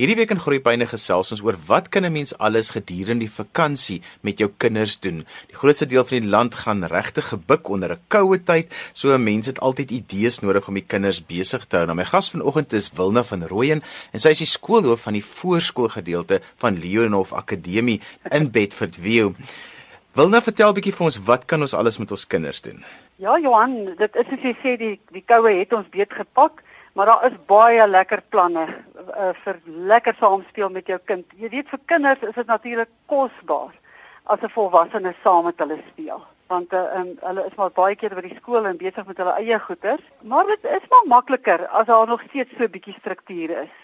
Hierdie week in Groepyne gesels ons oor wat kan 'n mens alles gedurende die vakansie met jou kinders doen. Die grootste deel van die land gaan regtig gebuk onder 'n koue tyd, so mense het altyd idees nodig om die kinders besig te hou. Nou my gas vanoggend is Wilna van Rooyen en sy is die skoolhoof van die voorskoolgedeelte van Leonhof Akademie in Bedford View. Wilna, vertel 'n bietjie vir ons wat kan ons alles met ons kinders doen? Ja, Johan, dit is soos jy sê die die koue het ons beet gepak. Maar daar is baie lekker planne uh, vir lekker saamspeel met jou kind. Jy weet vir kinders is dit natuurlik kosbaar as 'n volwassene saam met hulle speel. Want uh, um, hulle is maar baie keer by die skool en besig met hulle eie goeders, maar dit is maar makliker as daar nog steeds so 'n bietjie struktuur is.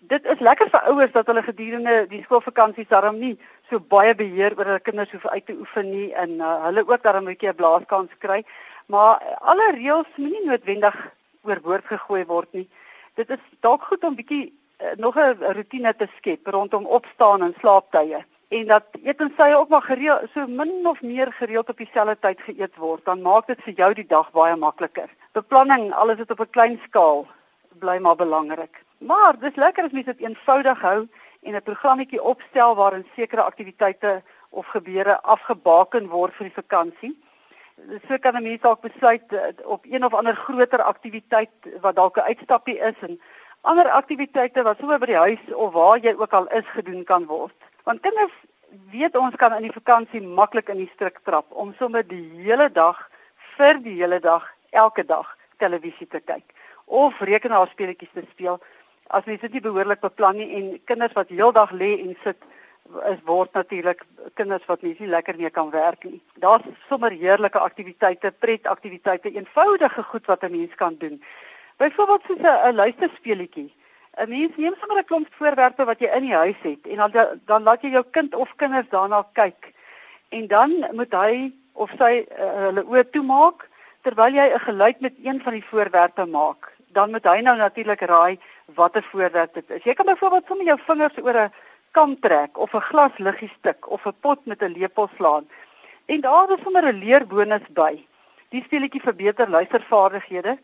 Dit is lekker vir ouers dat hulle gedurende die skoolvakansies daarom nie so baie beheer oor hulle kinders hoef uit te oefen nie en uh, hulle ook daarom 'n bietjie 'n blaaskans kry. Maar alle reëls moenie noodwendig oorboord gegooi word nie. Dit is dalk goed om bietjie uh, nog 'n rotine te skep rondom opstaan en slaaptye en dat etenstye ook maar gereeld so min of meer gereeld op dieselfde tyd geëet word, dan maak dit vir jou die dag baie makliker. Beplanning, alles wat op 'n klein skaal bly maar belangrik. Maar dis lekker as mens dit eenvoudig hou en 'n programmetjie opstel waarin sekere aktiwiteite of gebeure afgebaken word vir die vakansie so kan 'n mens dalk besluit uh, op een of ander groter aktiwiteit wat dalk 'n uitstappie is en ander aktiwiteite wat sommer by die huis of waar jy ook al is gedoen kan word. Want kinders weet ons kan in die vakansie maklik in die strik trap om sommer die hele dag vir die hele dag elke dag televisie te kyk of rekenaarspeletjies te speel as mens dit nie behoorlik beplan nie en kinders wat heeldag lê en sit is word natuurlik kinders wat nie so lekker mee kan werk nie. Daar's sommer heerlike aktiwiteite, pretaktiwiteite, eenvoudige goed wat 'n mens kan doen. Byvoorbeeld soos 'n luisterspeletjie. 'n Mens neem sommer 'n klomp voorwerpe wat jy in die huis het en dan dan laat jy jou kind of kinders daarna kyk. En dan moet hy of sy uh, hulle oë toemaak terwyl jy 'n geluid met een van die voorwerpe maak. Dan moet hy nou natuurlik raai watter voorwerp dit is. Jy kan byvoorbeeld sommer jou vingers oor 'n kam trek of 'n glas liggie stuk of 'n pot met 'n lepel slaan. En daar is sommer 'n leerbonus by. Die speletjie verbeter luistervaardighede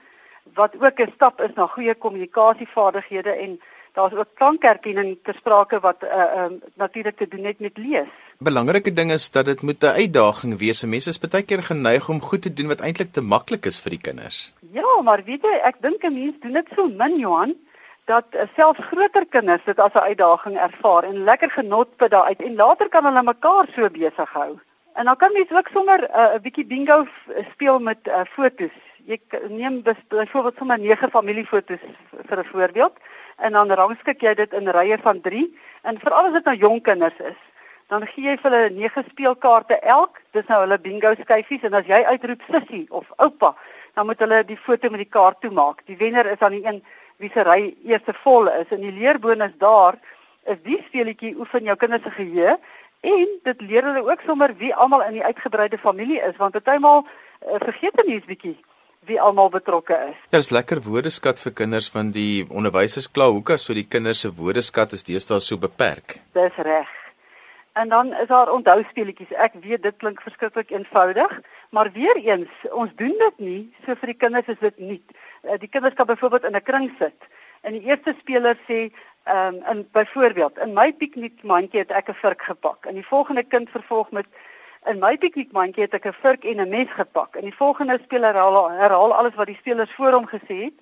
wat ook 'n stap is na goeie kommunikasievaardighede en daar's ook klankerkenning ter sprake wat uh, uh, natuurlik te doen het met lees. Belangrike ding is dat dit moet 'n uitdaging wees. Mense is baie keer geneig om goed te doen wat eintlik te maklik is vir die kinders. Ja, maar weet jy, ek dink 'n mens doen dit so min, Johan dat uh, selfs groter kinders dit as 'n uitdaging ervaar en lekker genot put daaruit en later kan hulle mekaar so besig hou. En dan kan mens ook sommer eh, 'n uh, bietjie bingo speel met uh, fotos. Jy neem byvoorbeeld sommer 9 familiefotos vir 'n voorbeeld en dan rangskik jy dit in rye van 3 en veral as dit nou jong kinders is, dan gee jy vir hulle 9 speelkaarte elk. Dis nou hulle bingo skyfies en as jy uitroep sussie of oupa, dan moet hulle die foto met die kaart toemaak. Die wenner is aan die een wie se ry eers vol is en die leerbonus daar is die speletjie oefen jou kinders se geheue en dit leer hulle ook sommer wie almal in die uitgebreide familie is want partymal uh, vergeet 'n mens bietjie wie almal betrokke is. Ja, dis lekker woordeskat vir kinders van die onderwysers kla hoeka so die kinders se woordeskat is deesdae so beperk. Dis reg. En dan is daar onthou speletjies. Ek weet dit klink verskriklik eenvoudig, maar weer eens, ons doen dit nie so vir die kinders is dit nie. Eh, die kinders kan byvoorbeeld in 'n kring sit. En die eerste speler sê, ehm um, in byvoorbeeld, in my piknikmandjie het ek 'n vurk gepak. En die volgende kind vervolg met in my piknikmandjie het ek 'n vurk en 'n mes gepak. En die volgende speler herhaal, herhaal alles wat die spelers voor hom gesê het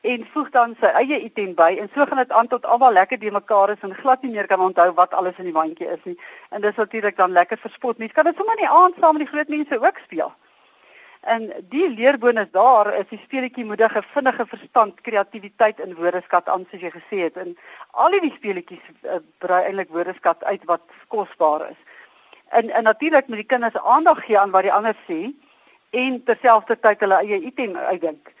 en voeg dan sy eie item by en so gaan dit aan tot almal lekker die mekaar is en glad nie meer kan onthou wat alles in die mandjie is nie. En dis natuurlik dan lekker verspot. Mens kan dit sommer in die aand saam met die groot mense ook speel. En die leerbonus daar is die speletjie moedige vinnige verstand, kreatiwiteit en woordeskat aan soos jy gesê het. En al die speletjies uh, brei eintlik woordeskat uit wat kosbaar is. En en natuurlik moet die kinders aandag gee aan wat die ander sê en terselfdertyd hulle eie item uitdink.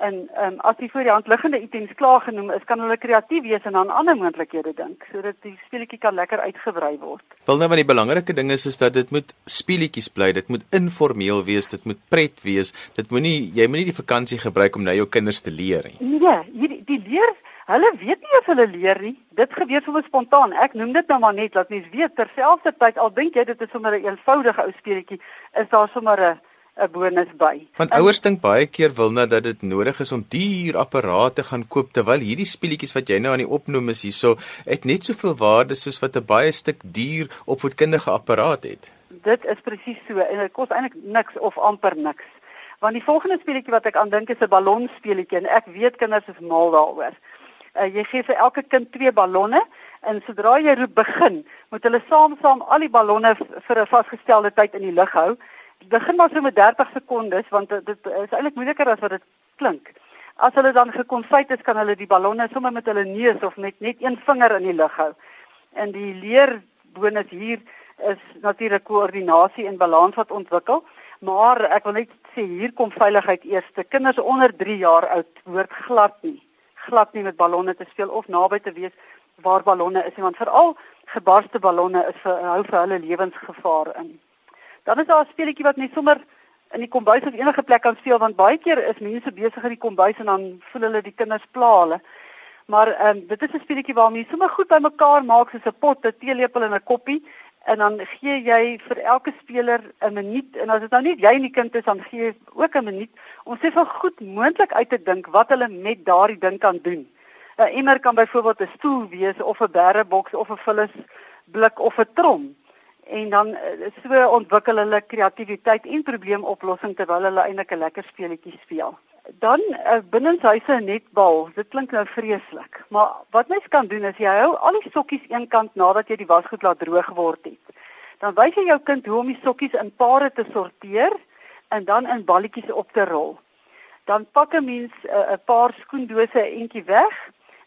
En ehm um, as die voor die hand liggende items klaar genoem is, kan hulle kreatief wees en aan ander moontlikhede dink sodat die speletjie kan lekker uitgebrei word. Wil nou maar die belangrike ding is is dat dit moet speletjies bly, dit moet informeel wees, dit moet pret wees. Dit moenie jy moenie die vakansie gebruik om nou jou kinders te leer nie. Nee, hierdie die leer Hulle weet nie of hulle leer nie. Dit gebeur sommer spontaan. Ek noem dit nou maar net dat mens weet terselfdertyd al dink jy dit is sommer 'n eenvoudige ou speletjie, is daar sommer 'n 'n bonus by. Want ouers dink baie keer wil nou dat dit nodig is om duur apparate gaan koop terwyl hierdie speletjies wat jy nou aan die opnoem is hierso, het net soveel waarde soos wat 'n baie stuk duur opvoedkundige apparaat het. Dit is presies so en dit kos eintlik niks of amper niks. Want die volgende speletjie wat ek aan dink is 'n ballonspeletjie en ek weet kinders is mal daaroor. Uh, jy gee vir elke kind twee ballonne en sodra jy roep begin, moet hulle saam saam al die ballonne vir 'n vasgestelde tyd in die lug hou begin maar so met 30 sekondes want dit, is eintlik moeiliker as wat dit klink. As hulle dan gekonfyt is, kan hulle die ballonne sommer met hulle neus of met net een vinger in die lug hou. En die leerbonus hier is natuurlik koördinasie en balans wat ontwikkel, maar ek wil net sê hier kom veiligheid eerste. Kinders onder 3 jaar oud hoort glad nie glad nie met ballonne te speel of naby te wees waar ballonne is, want veral gebarste ballonne is vir hou vir hulle lewensgevaar in. Dan is daar 'n speletjie wat net sommer in die kombuis of enige plek kan speel want baie keer is mense besig in die kombuis en dan voel hulle die kinders pla hulle. Maar ehm um, dit is 'n speletjie waarmee jy sommer goed bymekaar maak soos 'n pot, 'n teelepel en 'n koppie en dan gee jy vir elke speler 'n minuut en as dit nou nie jy en die kind is dan gee jy ook 'n minuut om sê van goed moontlik uit te dink wat hulle met daardie ding kan doen. 'n Emmer kan byvoorbeeld 'n stoel wees of 'n berreboks of 'n vullis blik of 'n trom en dan eh, so ontwikkel hulle kreatiwiteit en probleemoplossing terwyl hulle eintlik 'n lekker speletjie speel. Dan uh, binnenshuise netbal, dit klink nou vreeslik, maar wat mens kan doen is jy hou al die sokkies eenkant nadat jy die wasgoed laat droog geword het. Dan wys jy jou kind hoe om die sokkies in pare te sorteer en dan in balletjies op te rol. Dan pak 'n mens eh, 'n uh, paar skoendose eentjie weg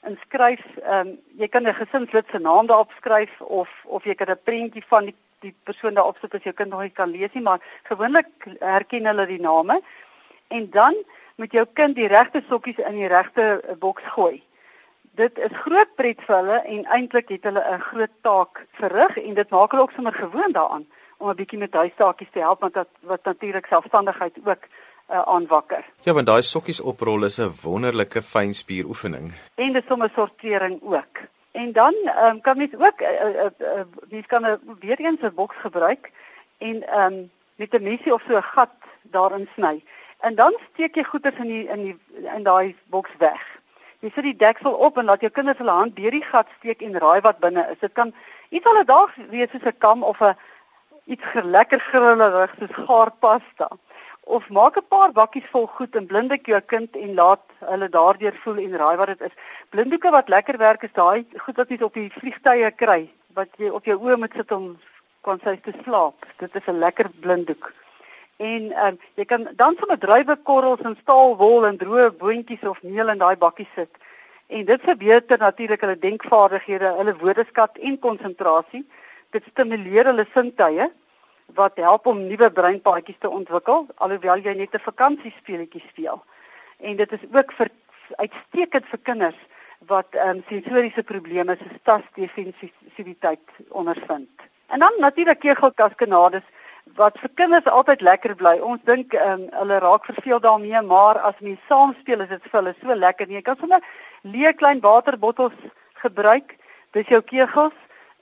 en skryf ehm um, jy kan 'n gesinslid se naam daarop skryf of of jy kan 'n prentjie van die die persoon daarop sit as jou kind nog nie kan lees nie, maar gewoonlik herken hulle die name. En dan moet jou kind die regte sokkies in die regte eh, boks gooi. Dit is groot pret vir hulle en eintlik het hulle 'n groot taak verrig en dit maak hulle ook sommer gewoond daaraan om 'n bietjie met huistaakies te help want dat wat natuurlik selfstandigheid ook uh, aanwakker. Ja, want daai sokkies oprol is 'n wonderlike fynspieroefening. En dit sommer sortering ook. En dan um, kan mens ook uh, uh, uh, mens kan 'n weer eens 'n boks gebruik en um, met 'n mesie of so 'n gat daarin sny. En dan steek jy goeders in die in die in daai boks weg. Jy sit die deksel op en laat jou kinders hulle hand deur die gat steek en raai wat binne is. Dit kan iets alledaags wees soos 'n kam of 'n iets lekker grillerig soos gaarpasta of maak 'n paar bakkies vol goed en blindik jou kind en laat hulle daardeur voel en raai wat dit is. Blinddoeke wat lekker werk is daai goed wat jy op die vliegtye kry wat jy op jou oë moet sit om kon sy te slaap. Dit is 'n lekker blinddoek. En um, jy kan dan sommer druiwekorrels en staalwol en droë boontjies of meel in daai bakkie sit. En dit verbeter natuurlik hulle denkvaardighede, hulle woordeskat en konsentrasie. Dit stimuleer hulle sintuie wat help om nuwe breinpaadjies te ontwikkel alhoewel jy net 'n vakansiespeletjie speel. En dit is ook vir uitstekend vir kinders wat ehm um, sensoriese probleme soos tasdefensiviteit ondervind. En dan natuurlik kegelkaskanades wat vir kinders altyd lekker bly. Ons dink ehm um, hulle raak verveel daarmee, maar as mens saam speel is dit vir hulle so lekker. Jy kan sommer leë klein waterbottels gebruik. Dis jou kegels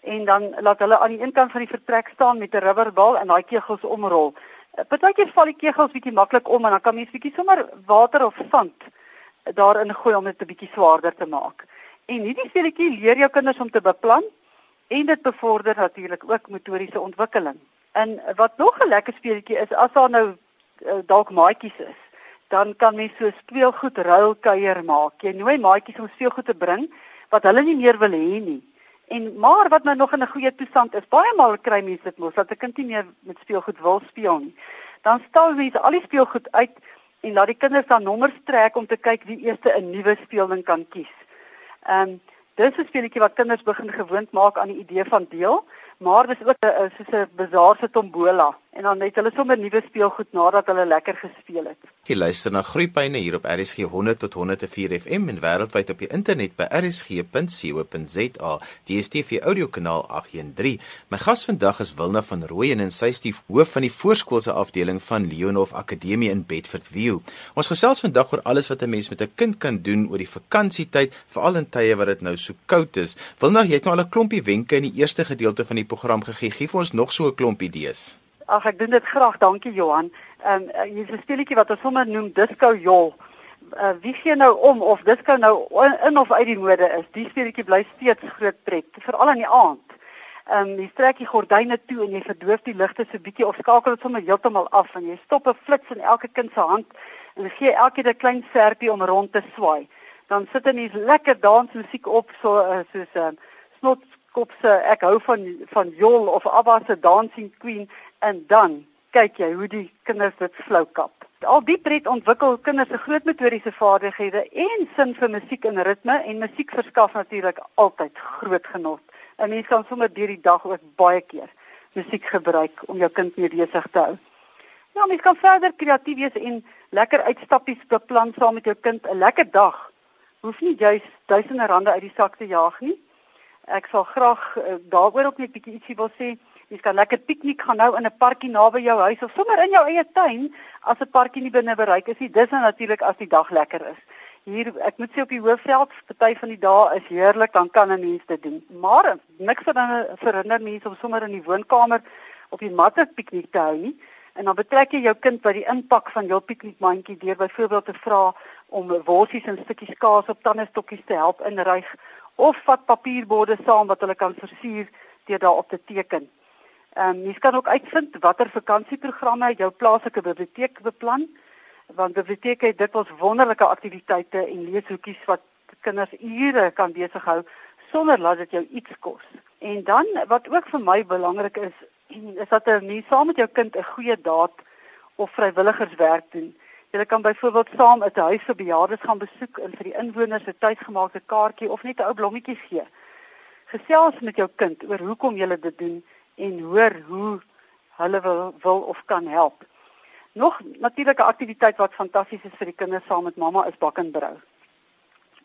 en dan laat hulle aan die een kant van die vertrek staan met 'n rubberbal en daai kegels omrol. Eh, partykeer val die kegels bietjie maklik om en dan kan mens bietjie sommer water of sand daarin gooi om dit 'n bietjie swaarder te maak. En hierdie speletjie leer jou kinders om te beplan en dit bevorder natuurlik ook motoriese ontwikkeling. En wat nog 'n lekker speletjie is as daar nou uh, dalk maatjies is, dan kan mens so speelgoed ruilkuier maak. Jy nooi maatjies om speelgoed te bring wat hulle nie meer wil hê nie. En maar wat nou nog in 'n goeie toestand is, baie maal kry mense dit mos dat 'n kind nie meer met speelgoed wil speel nie. Dan stel mense al die speelgoed uit en laat die kinders dan nommers trek om te kyk wie eers 'n nuwe speelding kan kies. Ehm um, dis 'n speletjie wat kinders begin gewoond maak aan die idee van deel maar dis ook 'n soos 'n bazaar se tombola en dan het hulle sommer nuwe speelgoed nadat hulle lekker gespeel het. Jy luister na Groepyne hier op RSG 100 tot 104 FM en wêreldwyd op die internet by rsg.co.za. DStv audiokanaal 813. My gas vandag is Wilna van Rooyen en sy is hoof van die voorskoolse afdeling van Leonhof Akademie in Bedford View. Ons gesels vandag oor alles wat 'n mens met 'n kind kan doen oor die vakansietyd, veral in tye wat dit nou so koud is. Wilna, jy het nou al 'n klompie wenke in die eerste gedeelte van die program gegee. Gee vir ons nog so 'n klomp idees. Ag ek doen dit graag, dankie Johan. Ehm um, hier's 'n speletjie wat ons sommer noem Disco Jol. Uh, wie gee nou om of disco nou in of uit die mode is? Die speletjie bly steeds groot pret, veral in die aand. Ehm um, jy trek die gordyne toe en jy verdoof die ligte so bietjie of skakel dit sommer heeltemal af en jy stop 'n flits in elke kind se hand en gee elkeen 'n klein serpie om rond te swaai. Dan sit hulle hier lekker dansmusiek op so uh, soos 'n uh, ehm, snotkop se ek hou van van Jol of Abba se Dancing Queen en dan kyk jy hoe die kinders dit flou kap. Al die pret ontwikkel kinders se groot motoriese vaardighede en sin vir musiek en ritme en musiek verskaf natuurlik altyd groot genot. 'n Mens kan sommer deur die dag ook baie keer musiek gebruik om jou kind mee besig te hou. Ja, mens kan verder kreatief wees en lekker uitstappies beplan saam met jou kind 'n lekker dag. Hoef nie juis duisende rande uit die sak te jaag nie. Ek sal graag uh, daaroor ook net bietjie ietsie wil sê. Jy kan lekker piknik gaan nou in 'n parkie naby jou huis of sommer in jou eie tuin as 'n parkie nie binne bereik is nie. Dis dan natuurlik as die dag lekker is. Hier ek moet sê op die hoofveld, party van die dae is heerlik, dan kan 'n mens dit doen. Maar niks verhinder mense om sommer in die woonkamer op die matte piknik te hou nie. En dan betrek jy jou kind by die inpak van jou piknikmandjie deur byvoorbeeld te vra om worsies en stukkies kaas op tandestokkies te help inryg of vat papierborde saam wat hulle kan versier deur daarop te teken. Ehm um, jy kan ook uitvind watter vakansieprogramme jou plaaslike biblioteek beplan want biblioteke het dikwels wonderlike aktiwiteite en leeshoekies wat kinders ure kan besig hou sonder dat dit jou iets kos. En dan wat ook vir my belangrik is, is dat mens saam met jou kind 'n goeie daad of vrywilligerswerk doen. Jy kan byvoorbeeld saam 'n huis vir bejaardes gaan besoek en vir die inwoners 'n tuisgemaakte kaartjie of net 'n ou blommetjie gee. Gesels met jou kind oor hoekom jy dit doen en hoor hoe hulle wil, wil of kan help. Nog natuurlike aktiwiteit wat fantasties is vir die kinders saam met mamma is bak en brou.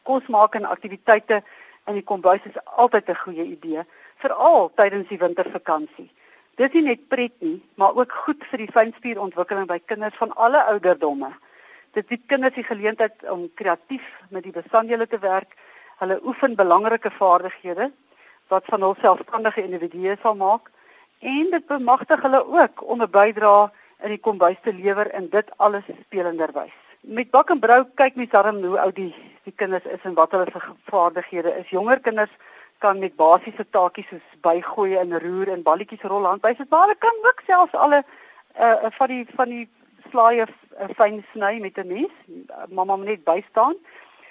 Kos maak en aktiwiteite in die kombuis is altyd 'n goeie idee, veral tydens die wintervakansie. Dis nie net pret nie, maar ook goed vir die fynspierontwikkeling by kinders van alle ouderdomme. Dit bied kinders die geleentheid om kreatief met die bestanddele te werk. Hulle oefen belangrike vaardighede wat van hul selfstandige individue sal maak en dit bemagtig hulle ook om 'n bydrae in die kombuis te lewer en dit alles spelenderwys. Met bak en brou kyk mens darm hoe oud die die kinders is en wat hulle vaardighede is. Jonger kinders kan met basiese taakies soos bygooi en roer en balletjies rol aan wys. Maar kan ook selfs alle uh van die van die slaaie uh, fyn sny met 'n mes. Mamma moet net bystaan.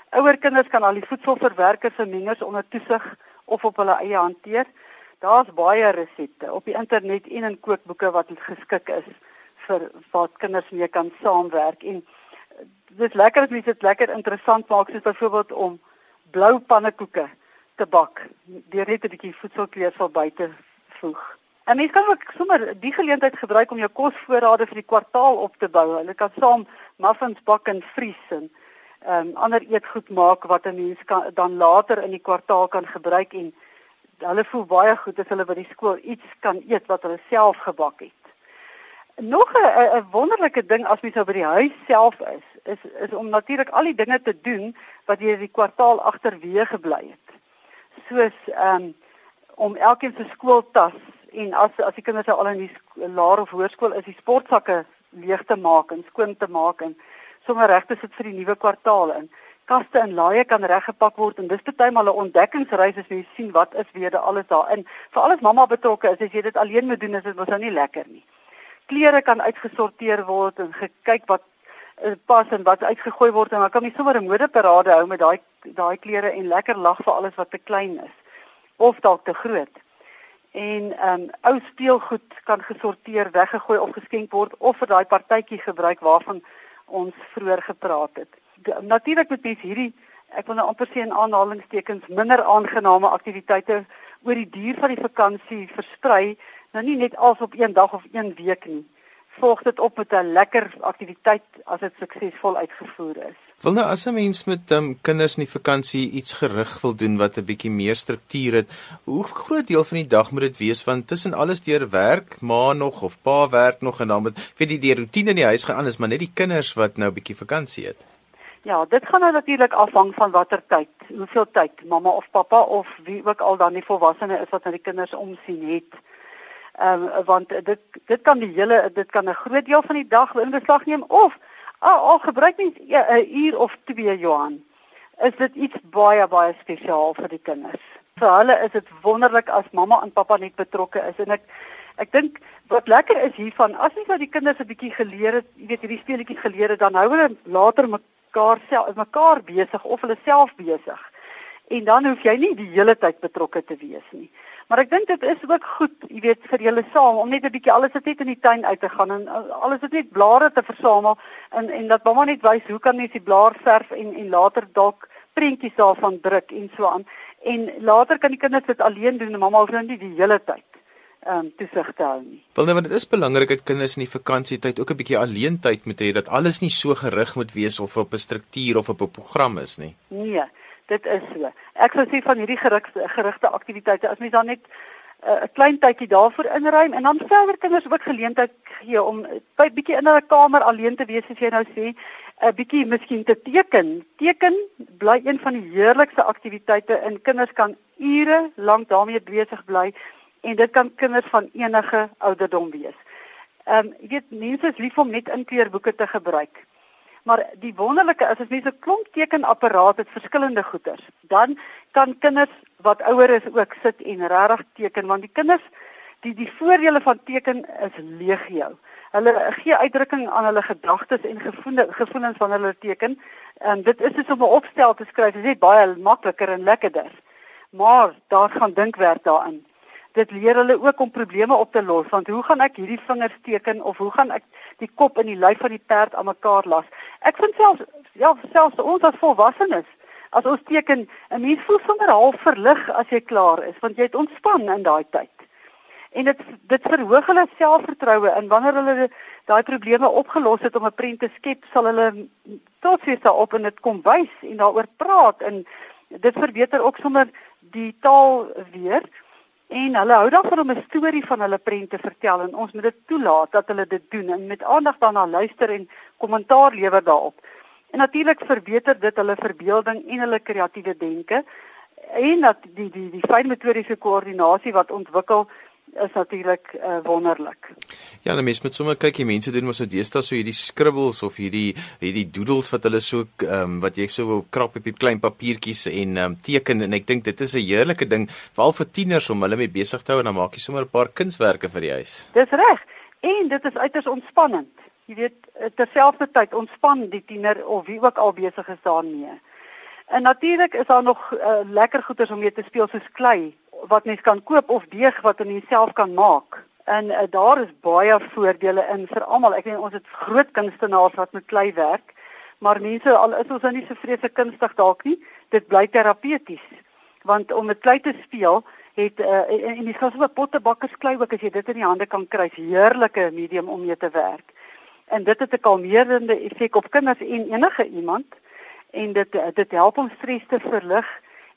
Ouer kinders kan al die voedselverwerkers en mengers onder toesig of op hulle eie hanteer. Daar's baie resepte op die internet en in kookboeke wat geskik is vir wat kinders mee kan saamwerk en dit is lekker as mens dit lekker interessant maak soos byvoorbeeld om blou pannekoeke te bak deur net 'n bietjie voedselkleersel by te voeg. En mens kan ook sommer die geleentheid gebruik om jou kosvoorrade vir die kwartaal op te bou. Hulle kan saam muffins bak en vries en ehm um, ander eetgoed maak wat 'n mens kan dan later in die kwartaal kan gebruik en hulle voel baie goed as hulle by die skool iets kan eet wat hulle self gebak het. Nog 'n 'n wonderlike ding as mens nou by die huis self is, is is om natuurlik al die dinge te doen wat jy die kwartaal agterweë gebly het soos ehm um, om elkeen se skooltas en as as die kinders al in die laer of hoërskool is die sportsakke leeg te maak en skoon te maak en sommer reg te sit vir die nuwe kwartaal in. Kaste en laaie kan reggepak word en dis partymal 'n ontdekkingsreis as jy sien wat is weer alles daarin. Vir alles mamma betrokke is as jy dit alleen moet doen is dit mos nou nie lekker nie. Klere kan uitgesorteer word en gekyk wat eh, pas en wat uitgegooi word en dan kan jy sommer 'n modeparade hou met daai daai klere en lekker lag vir alles wat te klein is of dalk te groot. En ehm um, ou speelgoed kan gesorteer, weggegooi of geskenk word of vir daai partytjie gebruik waarvan ons vroeër gepraat het. Natuurlik moet mens hierdie ek wil nou amper sê in aanhalingstekens minder aangename aktiwiteite oor die duur van die vakansie versprei, nou nie net als op een dag of een week nie. Volg dit op met 'n lekker aktiwiteit as dit suksesvol uitgevoer is. Wil nou as 'n mens met um, kinders in die vakansie iets gerig wil doen wat 'n bietjie meer struktuur het, hoe groot deel van die dag moet dit wees want tussen alles deur werk, ma nog of pa werk nog en dan met weet jy die rotine in die huis gaan is maar net die kinders wat nou 'n bietjie vakansie het. Ja, dit gaan nou natuurlik afhang van watter tyd, hoeveel tyd mamma of pappa of wie ook al dan die volwassene is wat na die kinders omsien het. Ehm um, want dit dit kan die hele dit kan 'n groot deel van die dag in beslag neem of al, al gebruik mens 'n ja, uur of 2 Johan. Is dit iets baie baie spesiaal vir die kinders. Vir hulle is dit wonderlik as mamma en pappa net betrokke is en ek ek dink wat lekker is hiervan as jy nou die kinders 'n bietjie geleer het, jy weet hierdie speletjies geleer het, dan hou hulle later mekaar self mekaar besig of hulle self besig. En dan hoef jy nie die hele tyd betrokke te wees nie. Maar ek dink dit is ook goed, jy weet, vir julle saam om net 'n bietjie alles net in die tuin uit te gaan en uh, alles net blare te versamel en en dat mamma net wys hoe kan jy die blaar verf en en later dalk prentjies daarvan druk en so aan. En later kan die kinders dit alleen doen en mamma hoef nou nie die hele tyd ehm um, toesig te hou nie. Wel nou, want dit is belangrik dat kinders in die vakansietyd ook 'n bietjie alleen tyd moet hê dat alles nie so gerig moet wees of op 'n struktuur of op 'n program is nie. Nee dit is so. Ek sou sê van hierdie gerigte gerigte aktiwiteite as mens dan net eh, 'n uh, klein tydjie daarvoor inruim en dan verder kinders ook geleentheid gee om by bietjie in hulle kamer alleen te wees as jy nou sê 'n uh, bietjie miskien te teken. Teken bly een van die heerlikste aktiwiteite en kinders kan ure lank daarmee besig bly en dit kan kinders van enige ouderdom wees. Ehm um, jy weet mense is lief om net inkleurboeke te gebruik. Maar die wonderlike is as mense 'n klomp tekenapparaat het verskillende goeders, dan kan kinders wat ouer is ook sit en regtig teken want die kinders die die voordele van teken is legio. Hulle gee uitdrukking aan hulle gedagtes en gevoelens gevoelens wanneer hulle teken. En dit is soos om 'n opstel te skryf, dit is baie makliker en lekkerder. Maar daar gaan dinkwerk daarin dit leer hulle ook om probleme op te los want hoe gaan ek hierdie vingers teken of hoe gaan ek die kop en die lyf van die perd aan mekaar las. Ek vind selfs ja selfs ons as volwassenes as ons teken 'n mens voel sommer half verlig as jy klaar is want jy het ontspan in daai tyd. En dit dit verhoog hulle selfvertroue en wanneer hulle daai probleme opgelos het om 'n prent te skep sal hulle trots wees daarop en dit kom wys en daaroor praat en dit verbeter ook sommer die taal weer En hulle hou daarvan om 'n storie van hulle prente vertel en ons moet dit toelaat dat hulle dit doen en met aandag daarna luister en kommentaar lewer daarop. En natuurlik verbeter dit hulle verbeelding en hulle kreatiewe denke en dat die die die fynmetodiese koördinasie wat ontwikkel is natuurlik uh, wonderlik. Ja, nou mens moet sommer kyk, die mense doen mos so deesdae so hierdie scribbles of hierdie hierdie doodles wat hulle so ehm um, wat jy so krap op die klein papiertjies en ehm um, teken en ek dink dit is 'n heerlike ding veral vir tieners om hulle mee besig te hou en dan maak jy sommer 'n paar kunswerke vir die huis. Dis reg. En dit is uiters ontspannend. Jy weet, terselfdertyd ontspan die tiener of wie ook al besig is daarmee. En natuurlik is daar nog uh, lekker goeders om mee te speel soos klei wat mens kan koop of deeg wat jy self kan maak. En uh, daar is baie voordele in vir almal. Ek weet ons het groot kunstenaars wat met klei werk, maar mense al is ons nou nie so vreeslik kunstig dalk nie, dit bly terapeuties. Want om met klei te speel het uh, en jy kan so 'n pottebakkersklei ook as jy dit in die hande kan kry, heerlike medium om mee te werk. En dit het 'n kalmerende effek op kinders en enige iemand en dit dit help om stres te verlig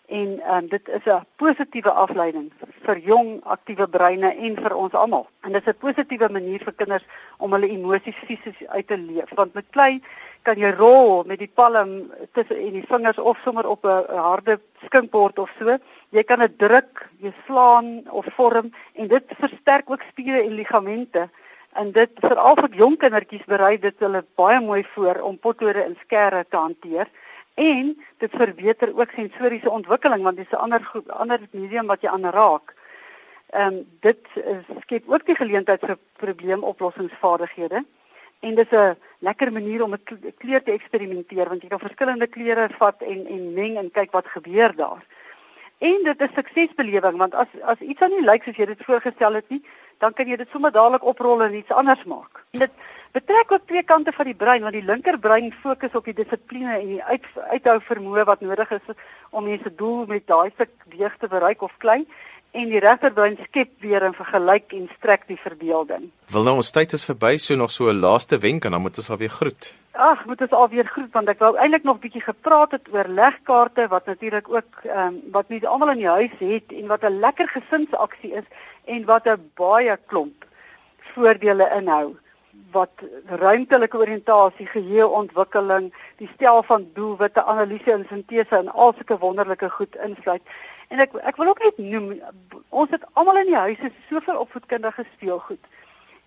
en um, dit is 'n positiewe afleiding vir jong aktiewe breine en vir ons almal. En dit is 'n positiewe manier vir kinders om hulle emosies fisies uit te leef. Want met klei kan jy rol met die palm tussen en die vingers of sommer op 'n harde skinkbord of so. Jy kan dit druk, jy slaan of vorm en dit versterk ook spiere en ligamente. En dit veral vir jong kindertjies berei dit hulle baie mooi voor om potlode en skerre te hanteer en dit verbeter ook sensoriese ontwikkeling want dis 'n ander ander medium wat jy aanraak. Ehm um, dit skep ook die geleentheid vir probleemoplossingsvaardighede en dis 'n lekker manier om met kleure te eksperimenteer want jy kan verskillende kleure vat en en meng en kyk wat gebeur daar. En dit is suksesbelewing want as as iets aan nie lyk soos jy dit voorgestel het nie, dan kan jy dit sommer dadelik oprol en iets anders maak. En dit betrek ook twee kante van die brein want die linkerbrein fokus op die dissipline en die uit, uithou vermoë wat nodig is om mense doel met daai stuk weeg te bereik of klein en die regterbrein skep weer en vergelyk en strek die verbeelding. Wil nou ons tyd is verby, so nog so 'n laaste wenk en dan moet ons alweer groet. Ag, moet ons alweer groet want ek wou eintlik nog bietjie gepraat het oor legkaarte wat natuurlik ook ehm um, wat mense almal in die huis het en wat 'n lekker gesinsaksie is en wat 'n baie klomp voordele inhou wat ruimtelike oriëntasie, geheueontwikkeling, die stel van doelwitte, analise en sintese en al sulke wonderlike goed insluit. En ek ek wil ook net noem ons het almal in die huise soveel opvoedkundige speelgoed.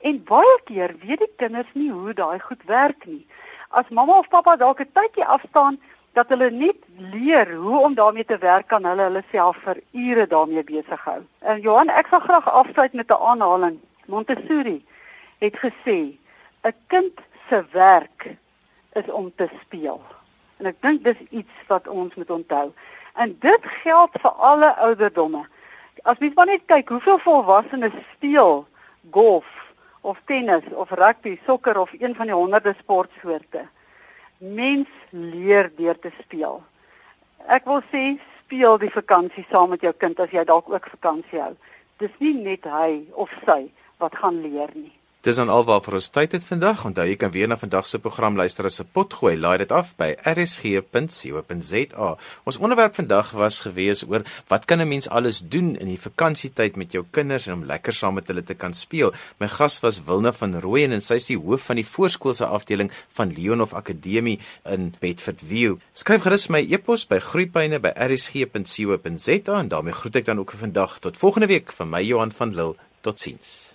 En baie keer weet die kinders nie hoe daai goed werk nie. As mamma of pappa dalk 'n tydjie afstaan dat hulle net leer hoe om daarmee te werk kan hulle hulle self vir ure daarmee besig hou. En Johan, ek sal graag afsluit met 'n aanhaling. Montessori het gesê 'n kind se werk is om te speel. En ek dink dis iets wat ons moet onthou. En dit geld vir alle ouderdomme. As mens maar net kyk hoeveel volwassenes speel golf of tennis of rugby, sokker of een van die honderde sportsoorte. Mens leer deur te speel. Ek wil sê speel die vakansie saam met jou kind as jy dalk ook vakansie hou. Dis nie net hy of sy wat gaan leer nie. Dis dan alwaar vir ons tyd het vandag. Onthou jy kan weer na vandag se program luister as 'n pot gooi. Laai dit af by rsg.co.za. Ons onderwerp vandag was gewees oor wat kan 'n mens alles doen in die vakansietyd met jou kinders en om lekker saam met hulle te kan speel. My gas was Wilna van Rooyen en sy is die hoof van die voorskoolse afdeling van Leonhof Akademie in Bedford View. Skryf gerus my e-pos by groeipyne@rsg.co.za en daarmee groet ek dan ook vir vandag tot volgende week van my Johan van Lille. Totsiens.